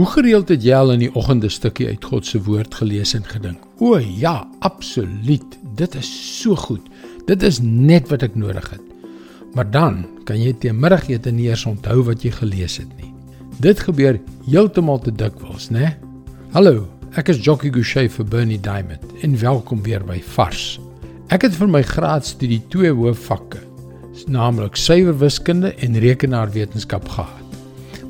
Hoe gereeld het jy al in die oggende stukkie uit God se woord gelees en gedink: "O ja, absoluut. Dit is so goed. Dit is net wat ek nodig het." Maar dan kan jy te middagete nie eens onthou wat jy gelees het nie. Dit gebeur heeltemal te dikwels, né? Hallo, ek is Jockey Gouchee vir Bernie Diamond en welkom weer by Vars. Ek het vir my graadstudie twee hoofvakke, naamlik suiwer wiskunde en rekenaarwetenskap gehad.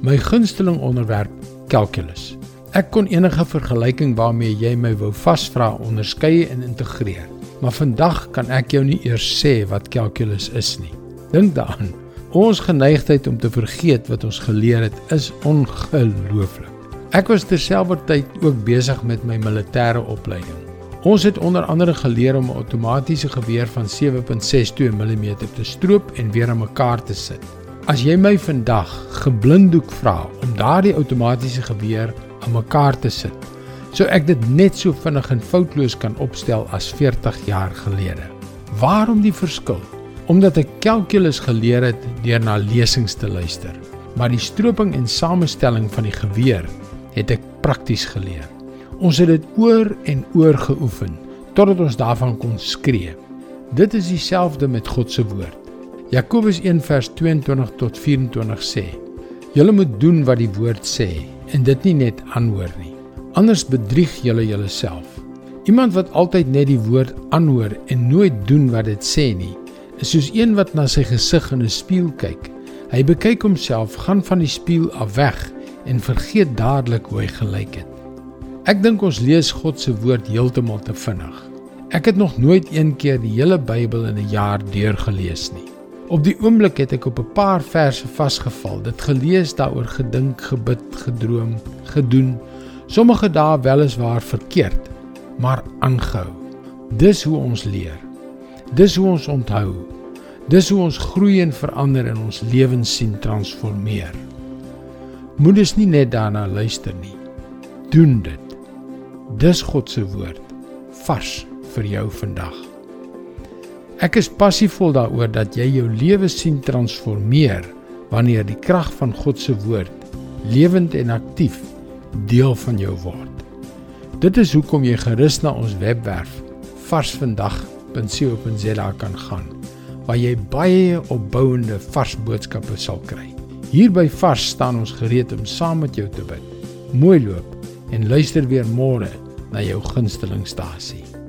My gunsteling onderwerp calculus. Ek kon enige vergelyking waarmee jy my wou vasvra onderskei en integreer. Maar vandag kan ek jou nie eers sê wat calculus is nie. Dink daaraan. Ons geneigtheid om te vergeet wat ons geleer het is ongelooflik. Ek was terselfdertyd ook besig met my militêre opleiding. Ons het onder andere geleer om 'n outomatiese geweer van 7.62 mm te stroop en weer aan mekaar te sit. As jy my vandag geblinddoek vra om daardie outomatiese geweer aan mekaar te sit, sou ek dit net so vinnig en foutloos kan opstel as 40 jaar gelede. Waarom die verskil? Omdat ek kalkulus geleer het deur na lesings te luister, maar die stroping en samestelling van die geweer het ek prakties geleer. Ons het dit oor en oor geoefen totdat ons daarvan kon skree. Dit is dieselfde met God se woord. Jakobus 1:22 tot 24 sê: Julle moet doen wat die woord sê en dit nie net aanhoor nie. Anders bedrieg julle julleself. Iemand wat altyd net die woord aanhoor en nooit doen wat dit sê nie, is soos een wat na sy gesig in 'n spieël kyk. Hy bekyk homself, gaan van die spieël af weg en vergeet dadelik hoe hy gelyk het. Ek dink ons lees God se woord heeltemal te vinnig. Ek het nog nooit een keer die hele Bybel in 'n jaar deurgelees nie. Op die oomblik het ek op 'n paar verse vasgeval, dit gelees, daaroor gedink, gebid, gedroom, gedoen. Sommige dae weliswaar verkeerd, maar aangehou. Dis hoe ons leer. Dis hoe ons onthou. Dis hoe ons groei en verander in ons lewens sien transformeer. Moet dus nie net daarna luister nie. Doen dit. Dis God se woord vars vir jou vandag. Ek is passievol daaroor dat jy jou lewe sien transformeer wanneer die krag van God se woord lewend en aktief deel van jou word. Dit is hoekom jy gerus na ons webwerf varsvandag.co.za kan gaan waar jy baie opbouende vars boodskappe sal kry. Hier by Vars staan ons gereed om saam met jou te bid. Mooi loop en luister weer môre na jou gunstelingstasie.